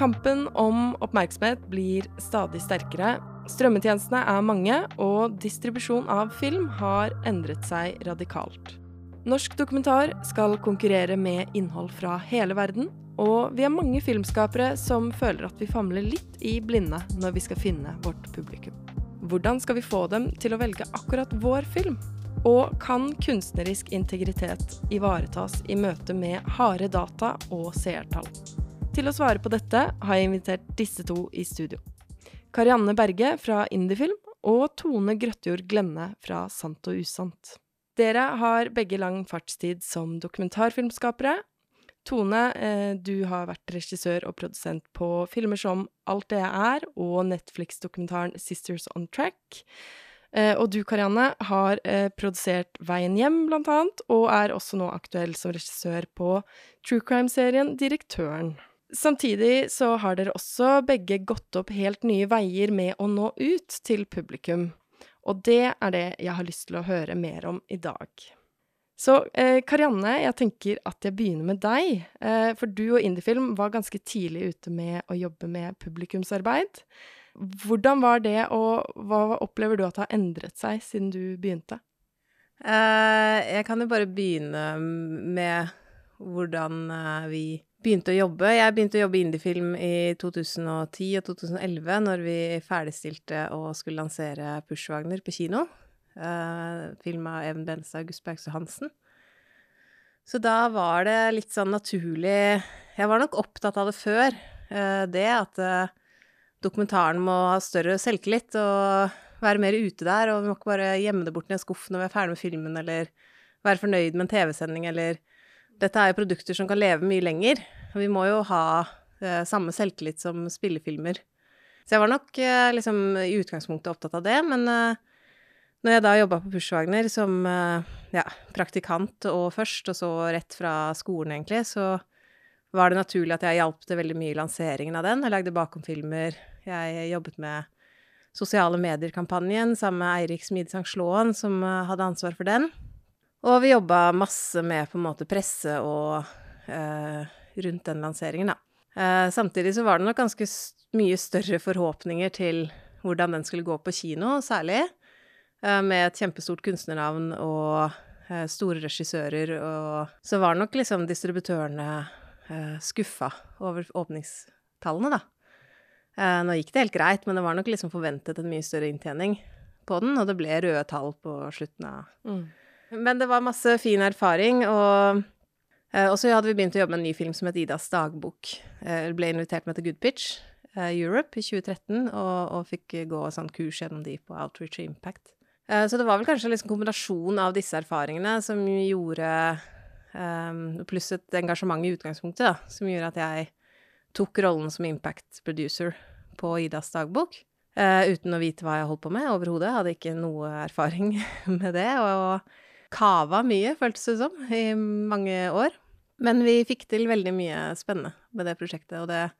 Kampen om oppmerksomhet blir stadig sterkere. Strømmetjenestene er mange, og distribusjon av film har endret seg radikalt. Norsk dokumentar skal konkurrere med innhold fra hele verden, og vi er mange filmskapere som føler at vi famler litt i blinde når vi skal finne vårt publikum. Hvordan skal vi få dem til å velge akkurat vår film? Og kan kunstnerisk integritet ivaretas i møte med harde data og seertall? Til å svare på dette har jeg invitert disse to i studio. Karianne Berge fra Indiefilm og Tone Grøttjord Glenne fra Sant og usant. Dere har begge lang fartstid som dokumentarfilmskapere. Tone, eh, du har vært regissør og produsent på filmer som Alt det jeg er og Netflix-dokumentaren Sisters on Track. Eh, og du, Karianne, har eh, produsert Veien hjem, blant annet, og er også nå aktuell som regissør på true crime-serien Direktøren. Samtidig så har dere også begge gått opp helt nye veier med å nå ut til publikum. Og det er det jeg har lyst til å høre mer om i dag. Så eh, Karianne, jeg tenker at jeg begynner med deg. Eh, for du og Indiefilm var ganske tidlig ute med å jobbe med publikumsarbeid. Hvordan var det, og hva opplever du at har endret seg siden du begynte? Eh, jeg kan jo bare begynne med hvordan eh, vi begynte å jobbe. Jeg begynte å jobbe i indiefilm i 2010 og 2011, når vi ferdigstilte og skulle lansere Pushwagner på kino. Uh, film av Even Benstad og Gus Bergstø Hansen. Så da var det litt sånn naturlig Jeg var nok opptatt av det før, uh, det at uh, dokumentaren må ha større selvtillit og være mer ute der, og vi må ikke bare gjemme det bort i en skuff når vi er ferdig med filmen, eller være fornøyd med en TV-sending, eller dette er jo produkter som kan leve mye lenger, vi må jo ha eh, samme selvtillit som spillefilmer. Så jeg var nok eh, liksom i utgangspunktet opptatt av det, men eh, når jeg da jobba på Pushwagner som eh, ja, praktikant og først, og så rett fra skolen, egentlig, så var det naturlig at jeg hjalp til veldig mye i lanseringen av den. Jeg lagde bakomfilmer. Jeg jobbet med sosiale medier-kampanjen sammen med Eirik Smide Slåen, som eh, hadde ansvar for den. Og vi jobba masse med på en måte presse og eh, rundt den lanseringen, da. Eh, samtidig så var det nok ganske mye større forhåpninger til hvordan den skulle gå på kino, særlig. Eh, med et kjempestort kunstnernavn og eh, store regissører, og så var nok liksom distributørene eh, skuffa over åpningstallene, da. Eh, nå gikk det helt greit, men det var nok liksom forventet en mye større inntjening på den, og det ble røde tall på slutten av mm men det var masse fin erfaring, og eh, så hadde vi begynt å jobbe med en ny film som het Idas dagbok. Jeg ble invitert med til Goodpitch eh, Europe i 2013, og, og fikk gå sånn kurs gjennom de på Outreach Impact. Eh, så det var vel kanskje en liksom kombinasjon av disse erfaringene som gjorde Pluss et engasjement i utgangspunktet, da, som gjorde at jeg tok rollen som impact producer på Idas dagbok. Uten å vite hva jeg holdt på med overhodet. Hadde ikke noe erfaring med det. Og, kava mye, føltes det som, i mange år. Men vi fikk til veldig mye spennende med det prosjektet, og det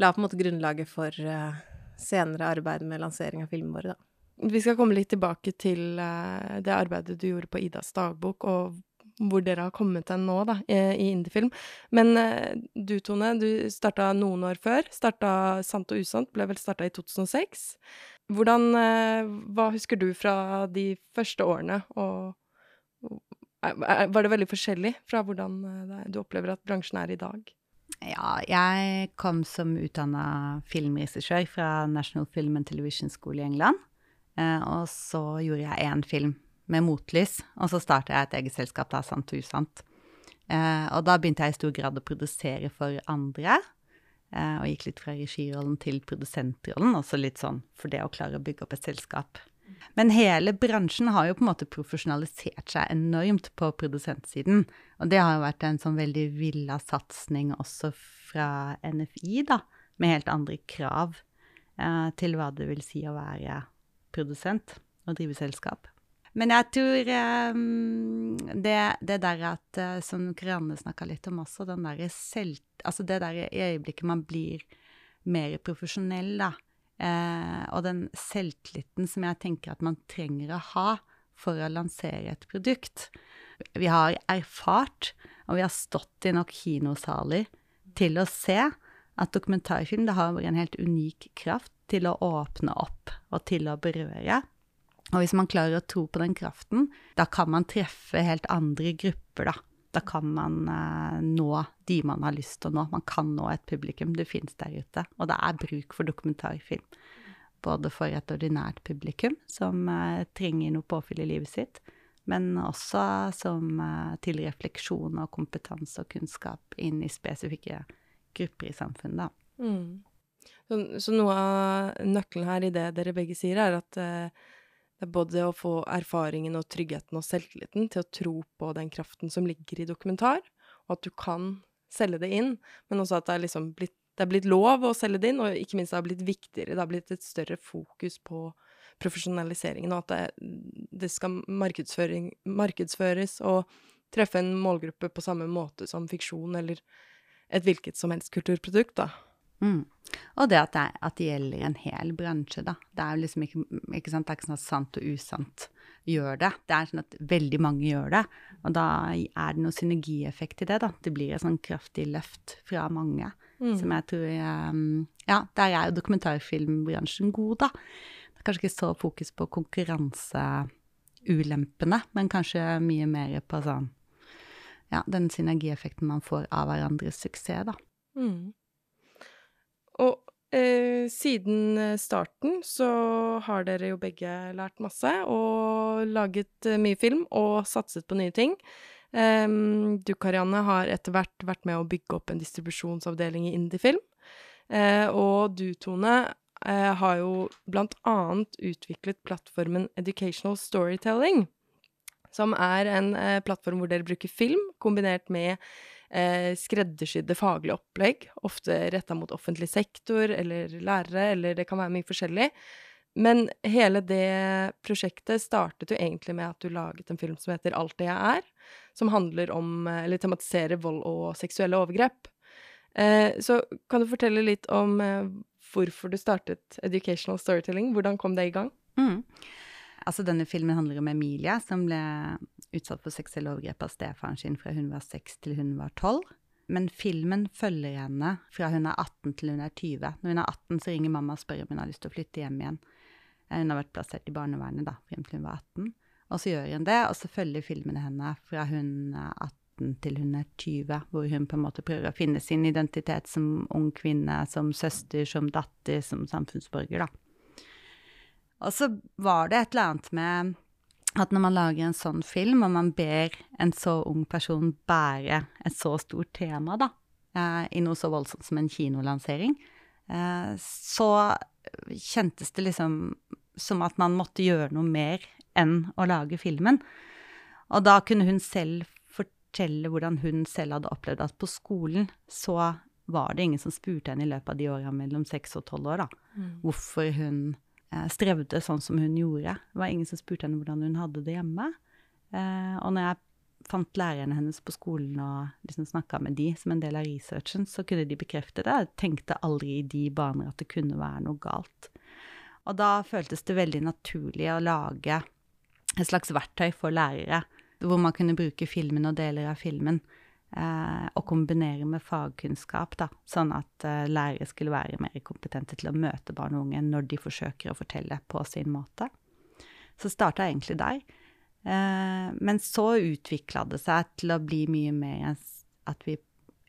la på en måte grunnlaget for uh, senere arbeid med lansering av filmene våre, da. Vi skal komme litt tilbake til uh, det arbeidet du gjorde på Idas dagbok, og hvor dere har kommet hen nå, da, i, Indiefilm. Men uh, du, Tone, du starta noen år før. Starta Sant og usant, ble vel starta i 2006. Hvordan Hva husker du fra de første årene, og var det veldig forskjellig fra hvordan eh, du opplever at bransjen er i dag? Ja, jeg kom som utdanna filmregissør fra National Film and Television School i England. Eh, og så gjorde jeg én film med motlys, og så starta jeg et eget selskap, da, Sant og usant. Eh, og da begynte jeg i stor grad å produsere for andre. og gikk litt fra regirollen til produsentrollen, også litt sånn for det å klare å bygge opp et selskap men hele bransjen har jo på en måte profesjonalisert seg enormt på produsentsiden. Og det har jo vært en sånn veldig villa satsing også fra NFI, da, med helt andre krav eh, til hva det vil si å være produsent og drive selskap. Men jeg tror um, det, det, der at, uh, som Karianne snakka litt om også, den derre selv... Altså det der i øyeblikket man blir mer profesjonell, da Eh, og den selvtilliten som jeg tenker at man trenger å ha for å lansere et produkt. Vi har erfart, og vi har stått i nok kinosaler til å se at dokumentarfilm har en helt unik kraft til å åpne opp og til å berøre. Og hvis man klarer å tro på den kraften, da kan man treffe helt andre grupper, da. Da kan man eh, nå de man har lyst til å nå. Man kan nå et publikum. Det fins der ute. Og det er bruk for dokumentarfilm. Både for et ordinært publikum som eh, trenger noe påfyll i livet sitt, men også som eh, til refleksjon og kompetanse og kunnskap inn i spesifikke grupper i samfunnet. Mm. Så, så, noe av nøkkelen her i det dere begge sier, er at eh, det er både å få erfaringen og tryggheten og selvtilliten til å tro på den kraften som ligger i dokumentar, og at du kan selge det inn, men også at det er liksom blitt, det er blitt lov å selge det inn, og ikke minst det har blitt viktigere, det har blitt et større fokus på profesjonaliseringen, og at det, det skal markedsføres og treffe en målgruppe på samme måte som fiksjon eller et hvilket som helst kulturprodukt, da. Mm. Og det at, det at, det gjelder en hel bransje, da. Det er jo liksom ikke, ikke sant, det er ikke sånn at sant og usant gjør det. Det er sånn at veldig mange gjør det. Og da er det noe synergieffekt i det, da. Det blir et sånn kraftig løft fra mange. Mm. Som jeg tror um, Ja, der er jo dokumentarfilmbransjen god, da. Det er kanskje ikke så fokus på konkurranseulempene, men kanskje mye mer på sånn Ja, den synergieffekten man får av hverandres suksess, da. Mm. Og eh, siden starten så har dere jo begge lært masse og laget eh, mye film og satset på nye ting. Um, du, Karianne, har etter hvert vært med å bygge opp en distribusjonsavdeling i indiefilm. Uh, og du, Tone, uh, har jo blant annet utviklet plattformen Educational Storytelling, som er en uh, plattform hvor dere bruker film kombinert med eh, skreddersydde faglige opplegg, ofte retta mot offentlig sektor eller lærere, eller det kan være mye forskjellig. Men hele det prosjektet startet jo egentlig med at du laget en film som heter Alt det jeg er, som handler om, eh, eller tematiserer vold og seksuelle overgrep. Eh, så kan du fortelle litt om eh, hvorfor du startet Educational Storytelling? Hvordan kom det i gang? Mm. Altså, denne filmen handler om Emilia, som ble utsatt for seksuelle overgrep av stefaren sin fra hun var seks til hun var tolv. Men filmen følger henne fra hun er 18 til hun er 20. Når hun er 18, så ringer mamma og spør om hun har lyst til å flytte hjem igjen. Eh, hun har vært plassert i barnevernet da, frem til hun var 18. Og så gjør hun det, og så følger filmen henne fra hun er 18 til hun er 20, hvor hun på en måte prøver å finne sin identitet som ung kvinne, som søster, som datter, som samfunnsborger, da. Og så var det et eller annet med at når man lager en sånn film, og man ber en så ung person bære et så stort tema, da, eh, i noe så voldsomt som en kinolansering, eh, så kjentes det liksom som at man måtte gjøre noe mer enn å lage filmen. Og da kunne hun selv fortelle hvordan hun selv hadde opplevd at på skolen så var det ingen som spurte henne i løpet av de åra mellom seks og tolv år, da, mm. hvorfor hun strevde sånn som hun gjorde. Det var ingen som spurte henne hvordan hun hadde det hjemme. Eh, og når jeg fant lærerne hennes på skolen og liksom snakka med de som en del av researchen, så kunne de bekrefte det. Jeg tenkte aldri i de baner at det kunne være noe galt. Og da føltes det veldig naturlig å lage et slags verktøy for lærere, hvor man kunne bruke filmen og deler av filmen eh, og kombinere med fagkunnskap, da, sånn at eh, lærere skulle være mer kompetente til å møte barn og unge når de forsøker å fortelle på sin måte. Så starta egentlig der. Eh, men så utvikla det seg til å bli mye mer at vi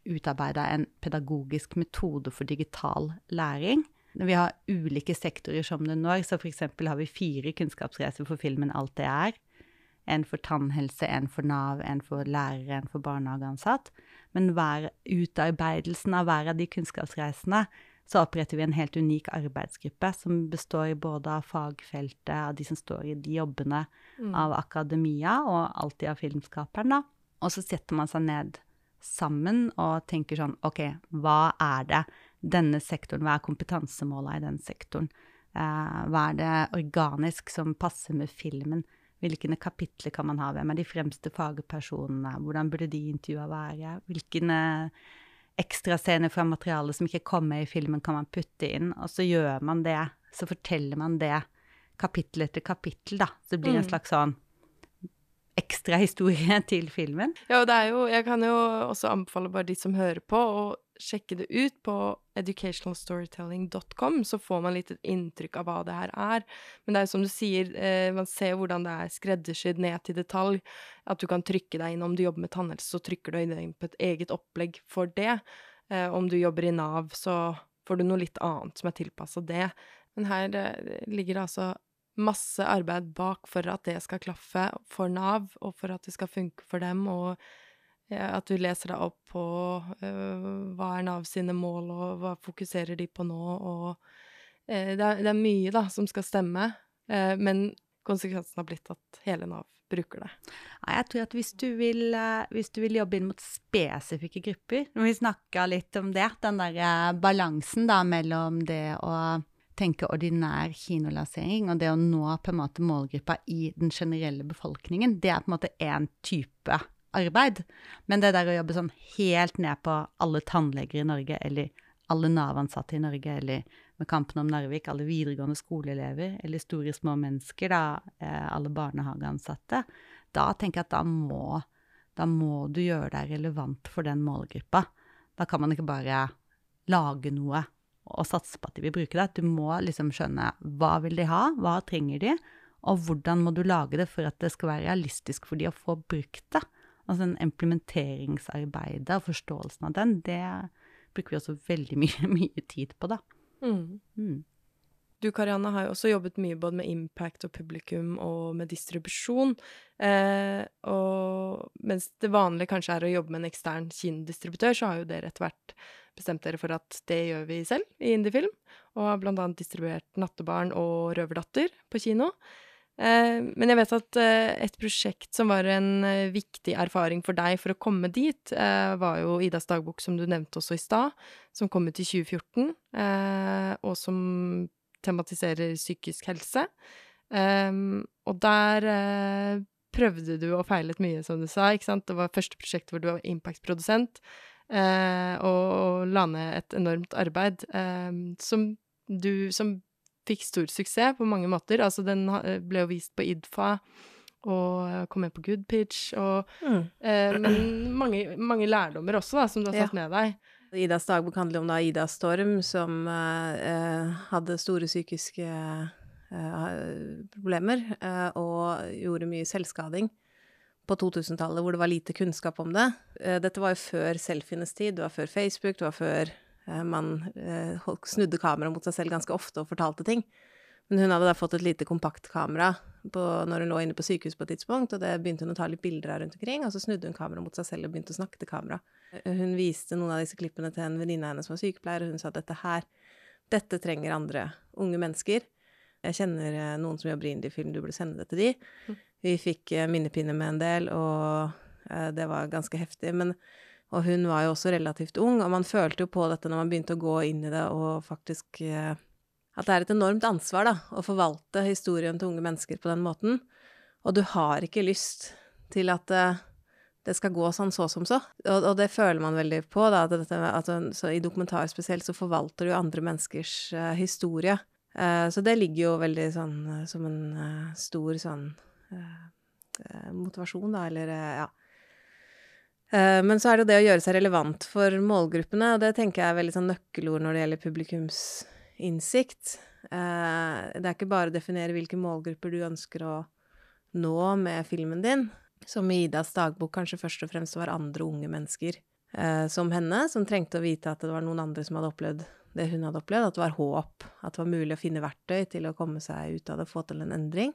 utarbeida en pedagogisk metode for digital læring. Når Vi har ulike sektorer som det når, så f.eks. har vi fire kunnskapsreiser for filmen Alt det er. En for tannhelse, en for Nav, en for lærere, en for barnehageansatt. Men hver utarbeidelsen av hver av de kunnskapsreisene, så oppretter vi en helt unik arbeidsgruppe som består både av fagfeltet, av de som står i de jobbene, mm. av akademia og alltid av filmskaperen, da. Og så setter man seg ned sammen og tenker sånn OK, hva er det denne sektoren, hva er kompetansemåla i den sektoren? Eh, hva er det organisk som passer med filmen? Hvilke kapitler kan man ha? Hvem er de fremste fagpersonene? Hvordan burde de intervjua være? Hvilke ekstrascener fra materialet som ikke kommer i filmen, kan man putte inn? Og så gjør man det. Så forteller man det kapittel etter kapittel, da. Så det blir en mm. slags sånn ekstra historie til filmen. Ja, og det er jo Jeg kan jo også anbefale bare de som hører på, å sjekke det ut på educationalstorytelling.com, så får man litt et inntrykk av hva det her er. Men det er som du sier, eh, man ser hvordan det er skreddersydd ned til detalj. At du kan trykke deg inn om du jobber med tannhelse, så trykker du deg inn på et eget opplegg for det. Eh, om du jobber i Nav, så får du noe litt annet som er tilpassa det. Men her eh, ligger det altså masse arbeid bak for at det skal klaffe for Nav, og for at det skal funke for dem, og at du leser deg opp på uh, hva er Nav sine mål, og hva fokuserer de på nå, og uh, det, er, det, er, mye da som skal stemme, men konsekvensen har blitt at hele Nav bruker det. Nei, jeg tror at hvis du, vil, hvis du vil jobbe inn mot spesifikke grupper Når vi snakka litt om det, den der balansen da mellom det å tenke ordinær kinolansering og det å nå på en måte målgruppa i den generelle befolkningen, det er på en måte én type arbeid. Men det der å jobbe sånn helt ned på alle tannleger i Norge, eller alle Nav-ansatte i Norge, eller med Kampen om Narvik, alle videregående skoleelever, eller store små mennesker, da, eh, alle barnehageansatte, da tenker jeg at da må, da må du gjøre deg relevant for den målgruppa. Da kan man ikke bare lage noe og satse på at de vil bruke det. Du må liksom skjønne hva vil de ha, hva trenger de, og hvordan må du lage det for at det skal være realistisk for de å få brukt det. Altså den implementeringsarbeidet og forståelsen av den, det bruker vi også veldig mye, mye tid på, da. Mm. Mm. Du Karianne har jo også jobbet mye både med impact og publikum og med distribusjon. Eh, og mens det vanlige kanskje er å jobbe med en ekstern kinodistributør, så har jo dere etter hvert bestemt dere for at det gjør vi selv i Indiefilm. Og har blant annet distribuert Nattebarn og Røverdatter på kino. Eh, men jeg vet at eh, et prosjekt som var en eh, viktig erfaring for deg for å komme dit, var jo Idas dagbok, som du nevnte også i stad, som kom ut i 2014, og som tematiserer psykisk helse. Og der prøvde du og feilet mye, som du sa. ikke sant? Det var første prosjekt hvor du var Impact-produsent, og la ned et enormt arbeid som du som fikk stor suksess på mange måter. Altså, den ble jo vist på IDFA og kom med på Goodpitch og mm. eh, Men mange, mange, lærdommer også, da, som du har tatt ja. med deg. Idas dagbok handler om da Ida Storm, som eh, hadde store psykiske eh, problemer eh, og gjorde mye selvskading på 2000-tallet, hvor det var lite kunnskap om det. Eh, dette var jo før selfienes tid, det var før Facebook, det var før Eh, man eh, snudde kameraet mot seg selv ganske ofte og fortalte ting. Men hun hadde da fått et lite kompaktkamera når hun lå inne på sykehus på et tidspunkt, og det begynte hun å ta litt bilder av rundt omkring, og så snudde hun kameraet mot seg selv og begynte å snakke til kamera. Hun viste noen av disse klippene til en venninne av henne som var sykepleier, og hun sa at dette her, dette trenger andre unge mennesker. Jeg kjenner eh, noen som jobber i indiefilm, du burde sende det til de. Mm. Vi fikk minnepinne med en del, og det var ganske heftig. Men og hun var jo også relativt ung, og man følte jo på dette når man begynte å gå inn i det, og faktisk eh, At det er et enormt ansvar, da, å forvalte historien til unge mennesker på den måten. Og du har ikke lyst til at eh, det skal gå sånn så som så. Og, og det føler man veldig på, da, at, dette, at i dokumentar spesielt så forvalter du andre menneskers uh, historie. Uh, så det ligger jo veldig sånn uh, som en stor sånn motivasjon, da, eller ja men så er det jo det å gjøre seg relevant for målgruppene, og det tenker jeg er veldig sånn nøkkelord når det gjelder publikumsinnsikt. Eh, det er ikke bare å definere hvilke målgrupper du ønsker å nå med filmen din, som i Idas dagbok kanskje først og fremst var andre unge mennesker eh, som henne, som trengte å vite at det var noen andre som hadde opplevd det hun hadde opplevd, at det var håp, at det var mulig å finne verktøy til å komme seg ut av det, få til en endring.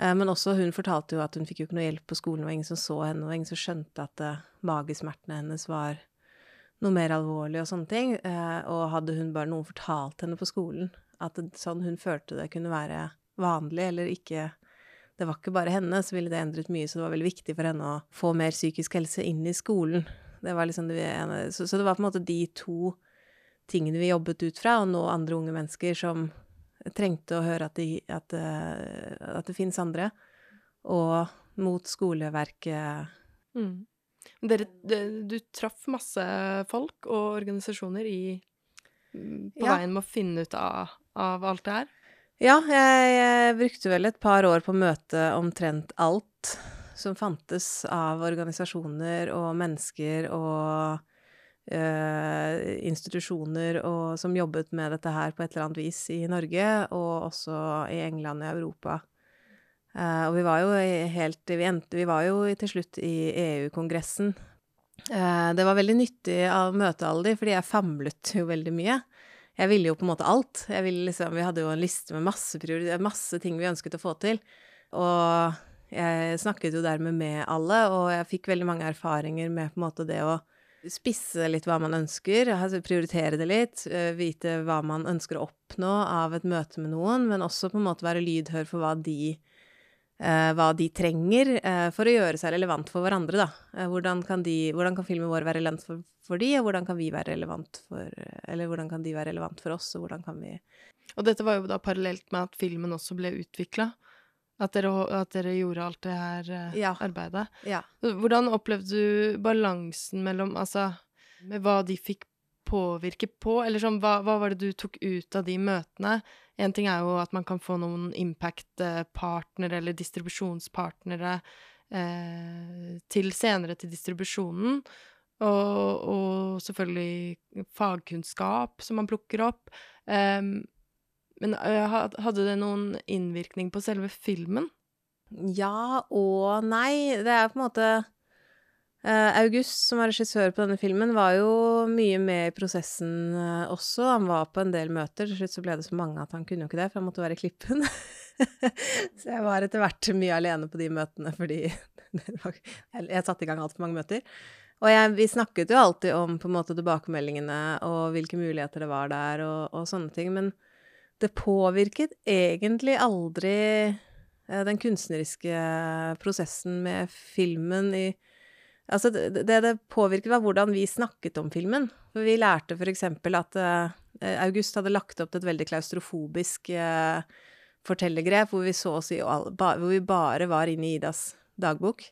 Eh, men også hun fortalte jo at hun fikk jo ikke noe hjelp på skolen, og ingen som så henne, og ingen som skjønte at uh, magesmertene hennes var noe mer alvorlig og sånne ting. Uh, og hadde hun bare noen fortalt henne på skolen at sånn hun følte det kunne være vanlig, eller ikke Det var ikke bare henne, så ville det endret mye, så det var veldig viktig for henne å få mer psykisk helse inn i skolen. Det var liksom det ene, så, så det var på en måte de to tingene vi jobbet ut fra, og nå andre unge mennesker som trengte å høre at, de, at, eh, at det fins andre, og mot skoleverket. Mm. Dere, du traff masse folk og organisasjoner i, mm, på ja. veien med å finne ut av, av alt det her? Ja, jeg, jeg, brukte vel et par år på å møte omtrent alt som fantes av organisasjoner og mennesker og uh, institusjoner og, som jobbet med dette her på et eller annet vis i Norge, og også i England og Europa. Eh, og vi var jo helt vi, endte, vi var jo til slutt i EU-kongressen. Eh, det var veldig nyttig å møte alle de, fordi jeg famlet jo veldig mye. Jeg ville jo på en måte alt. Liksom, vi hadde jo en liste med masse, masse ting vi ønsket å få til. Og jeg snakket jo dermed med alle, og jeg fikk veldig mange erfaringer med på en måte det å spisse litt hva man ønsker, altså prioritere det litt, eh, vite hva man ønsker å oppnå av et møte med noen, men også på en måte være lydhør for hva de, eh, hva de trenger eh, for å gjøre seg relevant for hverandre, da. Hvordan, kan de, hvordan, kan filmen vår være relevant for, for de, og hvordan kan vi være relevant for Eller hvordan kan de være relevant for oss, og kan vi Og dette var jo da parallelt med at filmen også ble utvikla. At dere, at dere, gjorde alt det her uh, ja. arbeidet. Ja. Hvordan opplevde du balansen mellom Altså, med hva de fikk påvirke på, eller sånn, hva, hva, var det du tok ut av de møtene? En ting er jo at man kan få noen impact-partnere eller distribusjonspartnere eh, til senere til distribusjonen. Og, og, selvfølgelig fagkunnskap som man plukker opp. Um, men hadde det noen innvirkning på selve filmen? Ja og nei. Det er på en måte August, som er regissør på denne filmen, var jo mye med i prosessen også. Han var på en del møter. Til slutt så ble det så mange at han kunne jo ikke det, for han måtte være i Klippen. så jeg var etter hvert mye alene på de møtene fordi jeg satte i gang altfor mange møter. Og jeg, vi snakket jo alltid om på en måte tilbakemeldingene og hvilke muligheter det var der, og, og sånne ting. men det påvirket egentlig aldri eh, den kunstneriske prosessen med filmen i Altså, det det påvirket, var hvordan vi snakket om filmen. For vi lærte eksempel at uh, August hadde lagt opp til et veldig klaustrofobisk uh, fortellergrep, hvor vi så oss i Hvor vi bare var inne i Idas dagbok.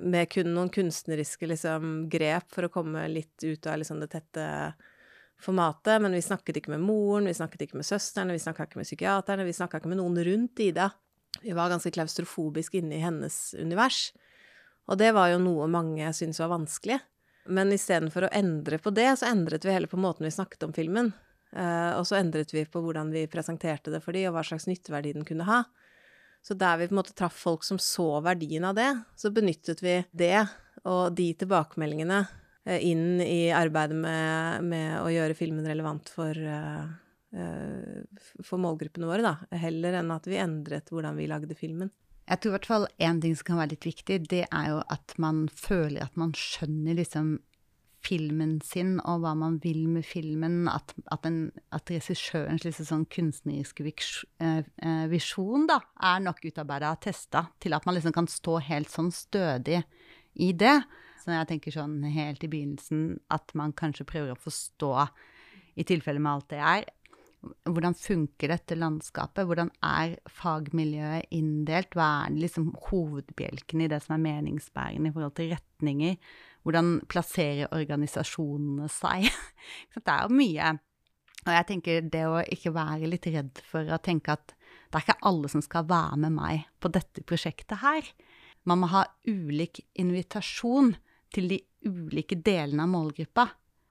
Med kun noen kunstneriske liksom, grep for å komme litt ut av liksom, det tette formatet, men vi snakket ikke med moren, vi snakket ikke med søstrene, vi snakka ikke med psykiaterne, vi snakka ikke med noen rundt Ida. Vi var ganske klaustrofobiske inne i hennes univers. Og det var jo noe mange syntes var vanskelig. Men istedenfor å endre på det, så endret vi heller på måten vi snakket om filmen. Uh, og så endret vi på hvordan vi presenterte det for de, og hva slags nytteverdi den kunne ha. Så der vi på en måte traff folk som så verdien av det, så benyttet vi det og de tilbakemeldingene Eh, inn i arbeidet med, med å gjøre filmen relevant for, uh, for målgruppene våre, da. Heller enn at vi endret hvordan vi lagde filmen. Jeg tror i hvert fall én ting som kan være litt viktig, det er jo at man føler at man skjønner liksom filmen sin og hva man vil med filmen. At, at, en, at regissørens liksom sånn kunstneriske visjon da, er nok utarbeida og testa til at man liksom kan stå helt sånn stødig i det. Så jeg tenker sånn helt i begynnelsen at man kanskje prøver å forstå, i tilfelle med alt det er, hvordan funker dette landskapet? Hvordan er fagmiljøet inndelt? Hva er liksom hovedbjelken i det som er meningsbærende i forhold til retninger? Hvordan plasserer organisasjonene seg? det er jo mye. Og jeg tenker det å ikke være litt redd for å tenke at det er ikke alle som skal være med meg på dette prosjektet her. Man må ha ulik invitasjon til de ulike delene av målgruppa.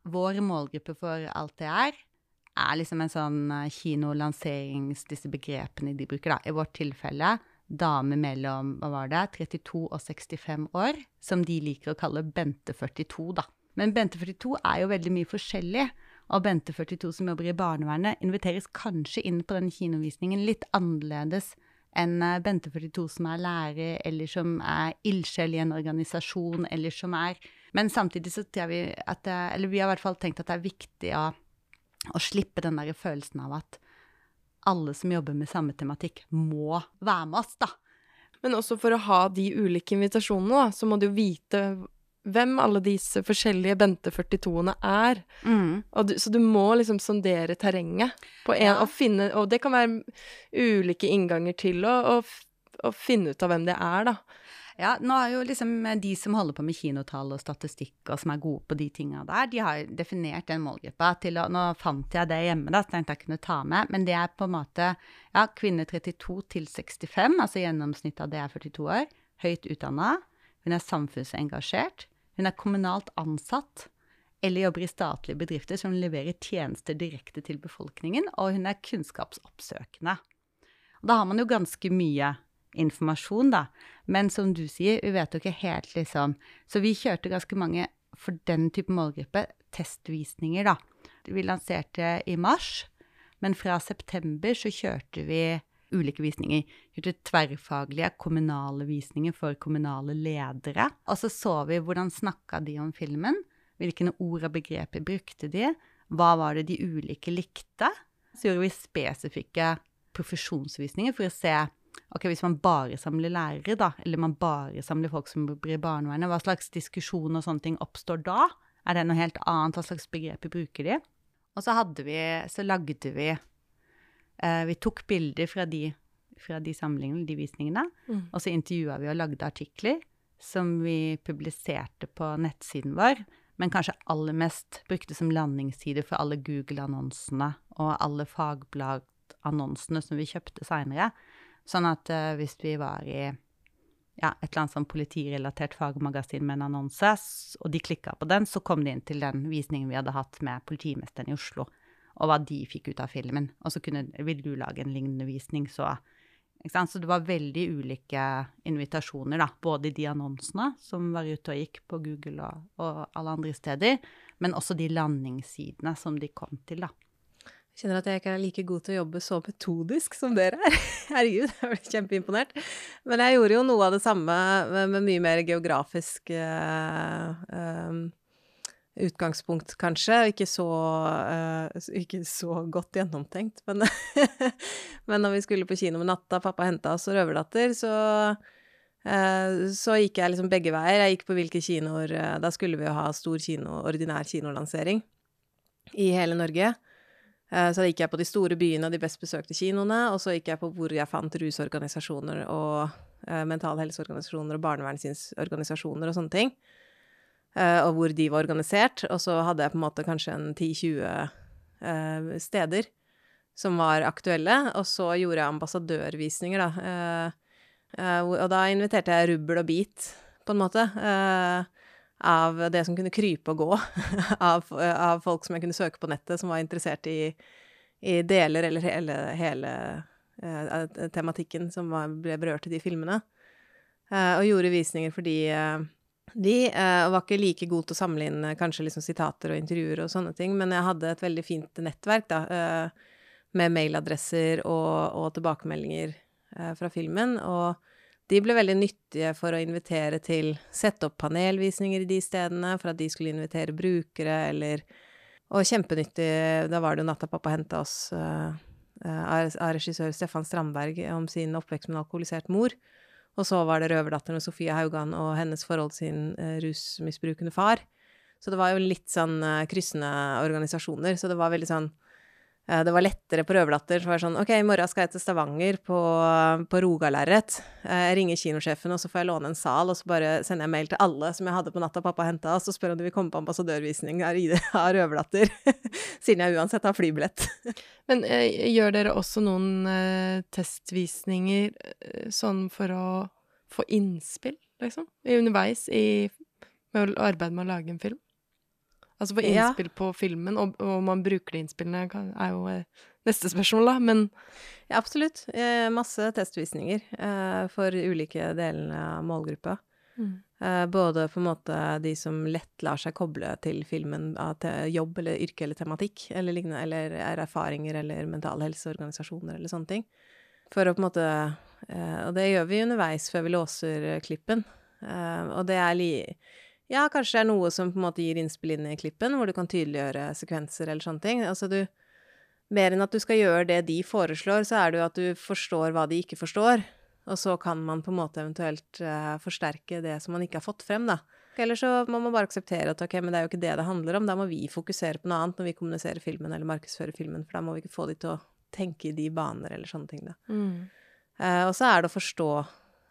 Vår målgruppe for alt det er, er liksom en sånn eh, kinolanserings... Disse begrepene de bruker, da. I vårt tilfelle dame mellom hva var det, 32 og 65 år, som de liker å kalle Bente 42, da. Men Bente 42 er jo veldig mye forskjellig. Og Bente 42 som jobber i barnevernet, inviteres kanskje inn på den kinovisningen litt annerledes en eh, Bente 42 som er lærer, eller som er ildsjel i en organisasjon, eller som er Men samtidig så tror vi at det, Eller vi har i hvert fall tenkt at det er viktig å, å slippe den der følelsen av at alle som jobber med samme tematikk, må være med oss, da. Men også for å ha de ulike invitasjonene, da, så må du jo vite hvem alle disse forskjellige Bente 42-ene er. Mm. Du, så du må liksom sondere terrenget på en, ja. og finne Og det kan være ulike innganger til å, finne ut av hvem det er, da. Ja, nå er jo liksom de som holder på med kinotall og statistikk og som er gode på de tinga der, de har definert den målgruppa til å Nå fant jeg det hjemme, da, så tenkte jeg kunne ta med, men det er på en måte ja, kvinner 32 til 65, altså gjennomsnittet av det er 42 år, høyt utdanna, hun er samfunnsengasjert, hun er kommunalt ansatt eller jobber i statlige bedrifter som leverer tjenester direkte til befolkningen, og hun er kunnskapsoppsøkende. Da har man jo ganske mye informasjon, da. Men som du sier, vi vet jo ikke helt, liksom. Så vi kjørte ganske mange for den type målgruppe testvisninger, da. Vi lanserte i mars, men fra september så kjørte vi ulike visninger. Gjorde tverrfaglige kommunale visninger for kommunale ledere. Og så så vi hvordan snakka de om filmen. Hvilke ord og begreper brukte de? Hva var det de ulike likte? Så gjorde vi spesifikke profesjonsvisninger for å se ok, hvis man bare samler lærere, da, eller man bare samler folk som blir i barnevernet, hva slags diskusjon og sånne ting oppstår da? Er det noe helt annet? Hva slags begreper bruker de? Og så vi Så lagde vi eh, Vi tok bilder fra de, fra de samlingene, de visningene, mm. og så intervjua vi og lagde artikler som vi publiserte på nettsiden vår, men kanskje aller mest brukte som landingsside for alle Google-annonsene og alle Fagblad-annonsene som vi kjøpte seinere. Sånn at uh, hvis vi var i ja, et eller annet sånn politirelatert fagmagasin med en annonse, og de klikka på den, så kom de inn til den visningen vi hadde hatt med politimesteren i Oslo, og hva de fikk ut av filmen. Og så kunne, ville du lage en lignende visning, så Så det var veldig ulike invitasjoner, da. Både i de annonsene som var ute og gikk på Google og, og alle andre steder, men også de landingssidene som de kom til, da kjenner at jeg ikke er like god til å jobbe så metodisk som dere er. Herregud, jeg ble kjempeimponert. Men jeg gjorde jo noe av det samme med, mye mer geografisk uh, um, utgangspunkt, kanskje. Ikke så, uh, ikke så godt gjennomtenkt. Men, men når vi skulle på kino med natta, pappa henta oss og Røverdatter, så uh, så gikk jeg liksom begge veier. Jeg gikk på hvilke kinoer Da skulle vi jo ha stor kino, ordinær kinolansering i hele Norge. Så da gikk jeg på de store byene og de best besøkte kinoene, og så gikk jeg på hvor jeg fant rusorganisasjoner og uh, mental helseorganisasjoner og barnevernsorganisasjoner og sånne ting. Uh, og hvor de var organisert. Og så hadde jeg på en måte kanskje en 10-20 uh, steder som var aktuelle. Og så gjorde jeg ambassadørvisninger, da. og da inviterte jeg rubbel og bit, på en måte. Av det som kunne krype og gå av, av, folk som jeg kunne søke på nettet, som var interessert i, i deler eller hele, hele tematikken som var, ble berørt i de filmene. Og gjorde visninger fordi uh, de var ikke like gode til å samle inn kanskje liksom sitater og intervjuer og sånne ting, men jeg hadde et veldig fint nettverk, da, med mailadresser og, og tilbakemeldinger fra filmen. og de ble veldig nyttige for å invitere til Sette opp panelvisninger i de stedene, for at de skulle invitere brukere, eller Og kjempenyttig, da var det jo natta pappa henta oss uh, av regissør Stefan Strandberg om sin oppvekst med en alkoholisert mor. Og så var det Røverdatteren og Sofie Haugan og hennes forhold til sin uh, rusmisbrukende far. Så det var jo litt sånn uh, kryssende organisasjoner, så det var veldig sånn Eh, det var lettere på Røverdatter. Så var det sånn OK, i morgen skal jeg til Stavanger på, på Rogalerret. Eh, jeg ringer kinosjefen, og så får jeg låne en sal, og så bare sender jeg mail til alle som jeg hadde på natta pappa henta, og så spør om de vil komme på ambassadørvisning av Røverdatter. Siden jeg uansett har flybillett. Men eh, gjør dere også noen eh, testvisninger eh, sånn for å få innspill, liksom? Underveis i med å arbeide med å lage en film? Altså få innspill ja. på filmen, og, og man bruker de innspillene, er jo eh, neste spørsmål, da, men Ja, absolutt. Eh, masse testvisninger eh, for ulike delene av målgruppa. Mm. Eh, både på en måte de som lett lar seg koble til filmen av til jobb eller yrke eller tematikk, eller lignende, eller er erfaringer eller mentale helseorganisasjoner eller sånne ting. For å på en måte eh, Og det gjør vi underveis før vi låser klippen. Eh, og det er li ja, kanskje det er noe som på en måte gir innspill inn i klippen, hvor du kan tydeliggjøre sekvenser eller sånne ting. Altså du Mer enn at du skal gjøre det de foreslår, så er det jo at du forstår hva de ikke forstår. Og så kan man på en måte eventuelt uh, forsterke det som man ikke har fått frem, da. Eller så må man bare akseptere at ok, men det er jo ikke det det handler om. Da må vi fokusere på noe annet når vi kommuniserer filmen eller markedsfører filmen, for da må vi ikke få de til å tenke i de baner eller sånne ting, da. Mm. Uh, og så er det å forstå,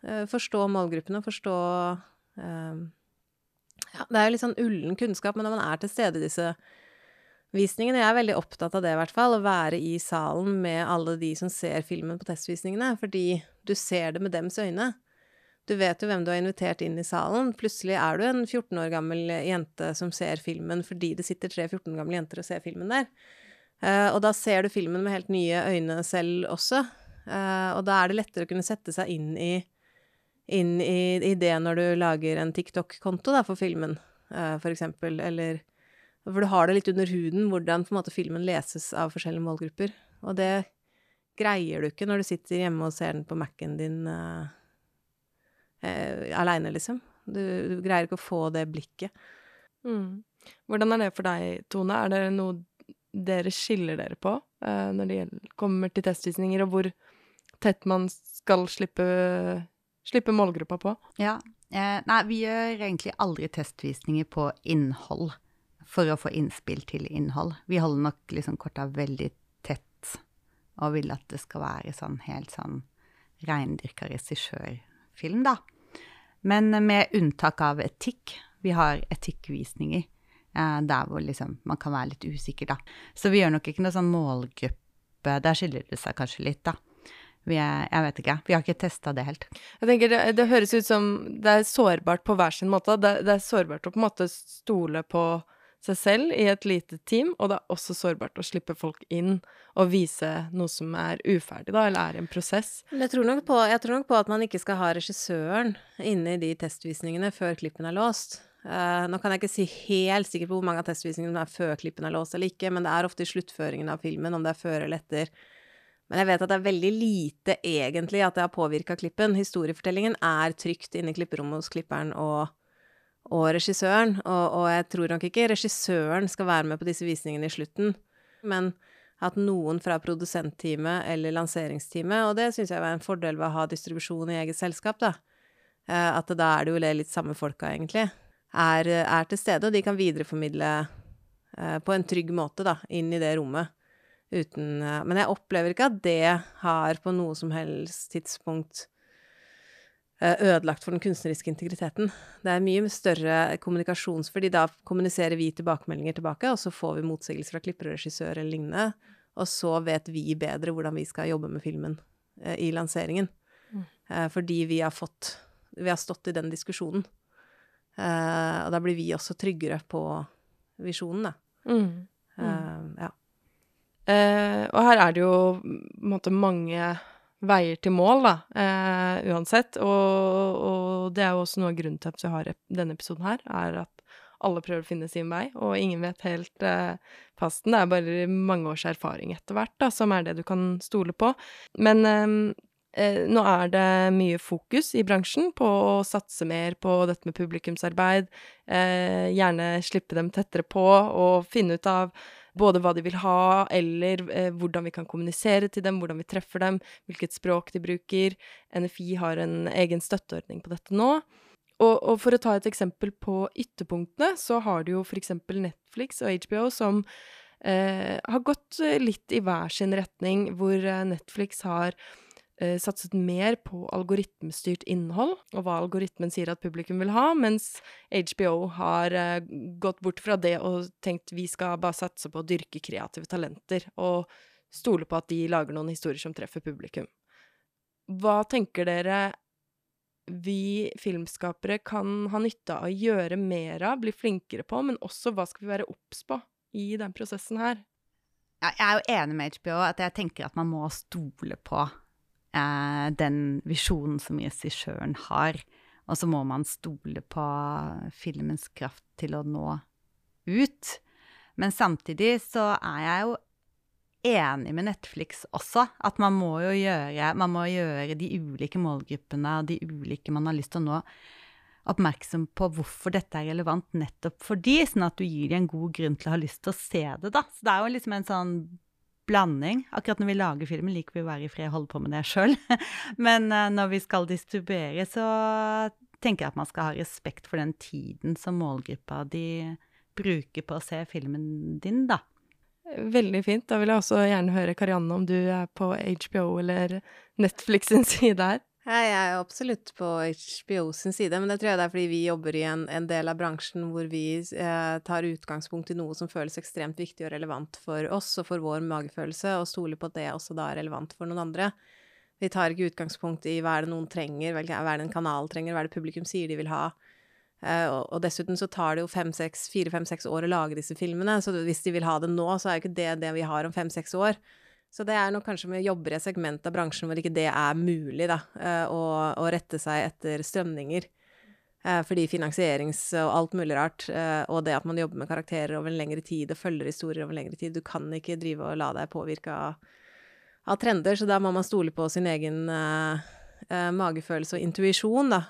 uh, forstå målgruppene, forstå ja, det er jo litt sånn ullen kunnskap, men når man er til stede i disse visningene Jeg er veldig opptatt av det, i hvert fall. Å være i salen med alle de som ser filmen på testvisningene. Fordi du ser det med dems øyne. Du vet jo hvem du har invitert inn i salen. Plutselig er du en 14 år gammel jente som ser filmen fordi det sitter tre 14 år gamle jenter og ser filmen der. Uh, og da ser du filmen med helt nye øyne selv også. Uh, og da er det lettere å kunne sette seg inn i, inn i, i det når du lager en TikTok-konto for filmen, uh, for eksempel. Eller For du har det litt under huden hvordan måte, filmen leses av forskjellige målgrupper. Og det greier du ikke når du sitter hjemme og ser den på Mac-en din uh, uh, aleine, liksom. Du, du, greier ikke å få det blikket. Mm. Hvordan er det for deg, Tone? Er det noe dere skiller dere på uh, når det gjelder, kommer til testvisninger, og hvor tett man skal slippe, slippe målgruppa på? Ja. Eh, nei, vi gjør egentlig aldri testvisninger på innhold for å få innspill til innhold. Vi holder nok liksom korta veldig tett og vil at det skal være sånn helt sånn reindyrka regissørfilm, da. Men med unntak av etikk. Vi har etikkvisninger eh, der hvor liksom man kan være litt usikker, da. Så vi gjør nok ikke noe sånn målgruppe Der skiller det seg kanskje litt, da. Er, jeg vet ikke. Vi har ikke testa det helt. Jeg tenker det, det, høres ut som det er sårbart på hver sin måte. Det, det, er sårbart å på en måte stole på seg selv i et lite team, og det er også sårbart å slippe folk inn og vise noe som er uferdig, da, eller er en prosess. Jeg tror, nok på, jeg tror nok på at man ikke skal ha regissøren inne i de testvisningene før klippen er låst. Uh, nå kan jeg ikke si helt sikkert på hvor mange av testvisningene er før klippen er låst eller ikke, men det er ofte i sluttføringen av filmen, om det er før eller etter. Men jeg vet at det er veldig lite egentlig at det har påvirka klippen. Historiefortellingen er trygt inne i klipperommet hos klipperen og, og regissøren, og, og, jeg tror nok ikke regissøren skal være med på disse visningene i slutten, men at noen fra produsentteamet eller lanseringsteamet, og det syns jeg var en fordel ved å ha distribusjon i eget selskap, da, eh, at da er det jo litt samme folka, egentlig, er, er til stede, og de kan videreformidle eh, på en trygg måte, da, inn i det rommet uten eh, Men jeg opplever ikke at det har på noe som helst tidspunkt eh, ødelagt for den kunstneriske integriteten. Det er mye større kommunikasjons... Fordi da kommuniserer vi tilbakemeldinger tilbake, og så får vi motsigelser fra klipper og regissør eller lignende. Og så vet vi bedre hvordan vi skal jobbe med filmen eh, i lanseringen. Mm. Fordi vi har fått Vi har stått i den diskusjonen. Og da blir vi også tryggere på visjonen, da. Mm. Eh. Og her er det jo måte, mange veier til mål, da, eh, uansett. Og, og, det er jo også noe av grunnen til at vi har denne episoden her, er at alle prøver å finne sin vei, og ingen vet helt eh, fasten. Det er bare mange års erfaring etter hvert da, som er det du kan stole på. Men eh, eh, nå er det mye fokus i bransjen på å satse mer på dette med publikumsarbeid. Eh, gjerne slippe dem tettere på og finne ut av både hva de vil ha, eller eh, hvordan vi kan kommunisere til dem, hvordan vi treffer dem, hvilket språk de bruker. NFI har en egen støtteordning på dette nå. Og, og, for å ta et eksempel på ytterpunktene, så har du jo eksempel Netflix og HBO som eh, har gått litt i hver sin retning, hvor eh, Netflix har eh, satset mer på algoritmestyrt innhold, og hva algoritmen sier at publikum vil ha, mens HBO har eh, gått bort fra det og tenkt vi skal bare satse på å dyrke kreative talenter, og stole på at de lager noen historier som treffer publikum. Hva tenker dere vi filmskapere kan ha nytte av å gjøre mer av, bli flinkere på, men også hva skal vi være obs på i den prosessen her? Jeg er jo enig med HBO at jeg tenker at man må stole på eh, den visjonen som regissøren har. Og så må man stole på filmens kraft til å nå ut. Men samtidig så er jeg jo enig med Netflix også. At man må jo gjøre, må gjøre de ulike målgruppene og de ulike man har lyst til å nå, oppmerksom på hvorfor dette er relevant nettopp for de, sånn at du gir dem en god grunn til å ha lyst til å se det, da. Så det er jo liksom en sånn blanding. Akkurat når vi lager filmen, liker vi å være i fred og holde på med det sjøl. Men uh, når vi skal distribuere, så tenker jeg at man skal ha respekt for den tiden som målgruppa de bruker på å se filmen din, da. Veldig fint. Da vil jeg også gjerne høre Karianne om du er på HBO eller Netflix sin side her. Jeg er absolutt på HBO sin side, men det tror jeg det er fordi vi jobber i en, en del av bransjen hvor vi eh, tar utgangspunkt i noe som føles ekstremt viktig og relevant for oss og for vår magefølelse, og stoler på at det også da er relevant for noen andre. Vi tar ikke utgangspunkt i hva er det noen trenger, hva er det en kanal trenger, hva er det publikum sier de vil ha. Eh, og, og, dessuten så tar det jo fire, fem, seks år å lage disse filmene, så hvis de vil ha det nå, så er jo ikke det det vi har om fem-seks år. Så det er nok kanskje vi jobber i et segment av bransjen hvor ikke det er mulig, da, uh, å, å, rette seg etter strømninger. Uh, fordi finansierings og alt mulig rart, og det at man jobber med karakterer over en lengre tid og følger historier over en lengre tid, du kan ikke drive og la deg påvirke av, av trender, så da må man stole på sin egen magefølelse og intuisjon, da.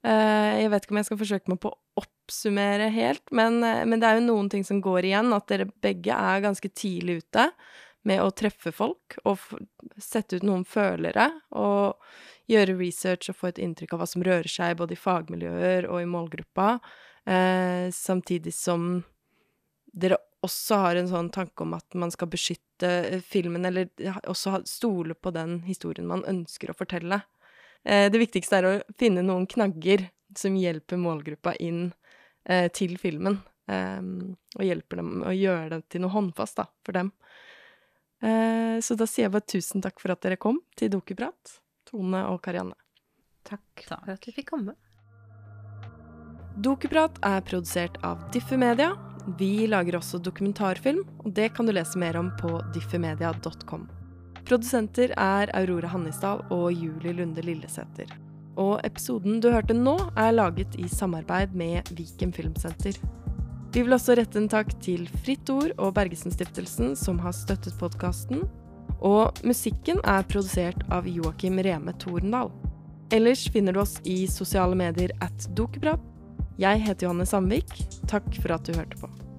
Eh, jeg vet ikke om jeg skal forsøke meg på å oppsummere helt, men, eh, men, det er jo noen ting som går igjen. At dere begge er ganske tidlig ute med å treffe folk og sette ut noen følere. Og gjøre research og få et inntrykk av hva som rører seg både i fagmiljøer og i målgruppa. Eh, samtidig som dere også har en sånn tanke om at man skal beskytte eh, filmen, eller også stole på den historien man ønsker å fortelle. Eh, det viktigste er å finne noen knagger som hjelper målgruppa inn eh, til filmen. Ehm, og hjelper dem å gjøre det til noe håndfast da, for dem. Eh, så da sier jeg bare tusen takk for at dere kom til Dokuprat, Tone og Karianne. Takk for at vi fikk komme. Dokuprat er produsert av Diffe Media. Vi lager også dokumentarfilm, og det kan du lese mer om på diffemedia.com. Produsenter er Aurora Hannisdal og Julie Lunde Lillesæter. Og episoden du hørte nå, er laget i samarbeid med Viken Filmsenter. Vi vil også rette en takk til Fritt Ord og Bergesen-stiftelsen, som har støttet podkasten. Og musikken er produsert av Joakim Reme Torendal. Ellers finner du oss i sosiale medier at Dokeprat. Jeg heter Johanne Sandvik. Takk for at du hørte på.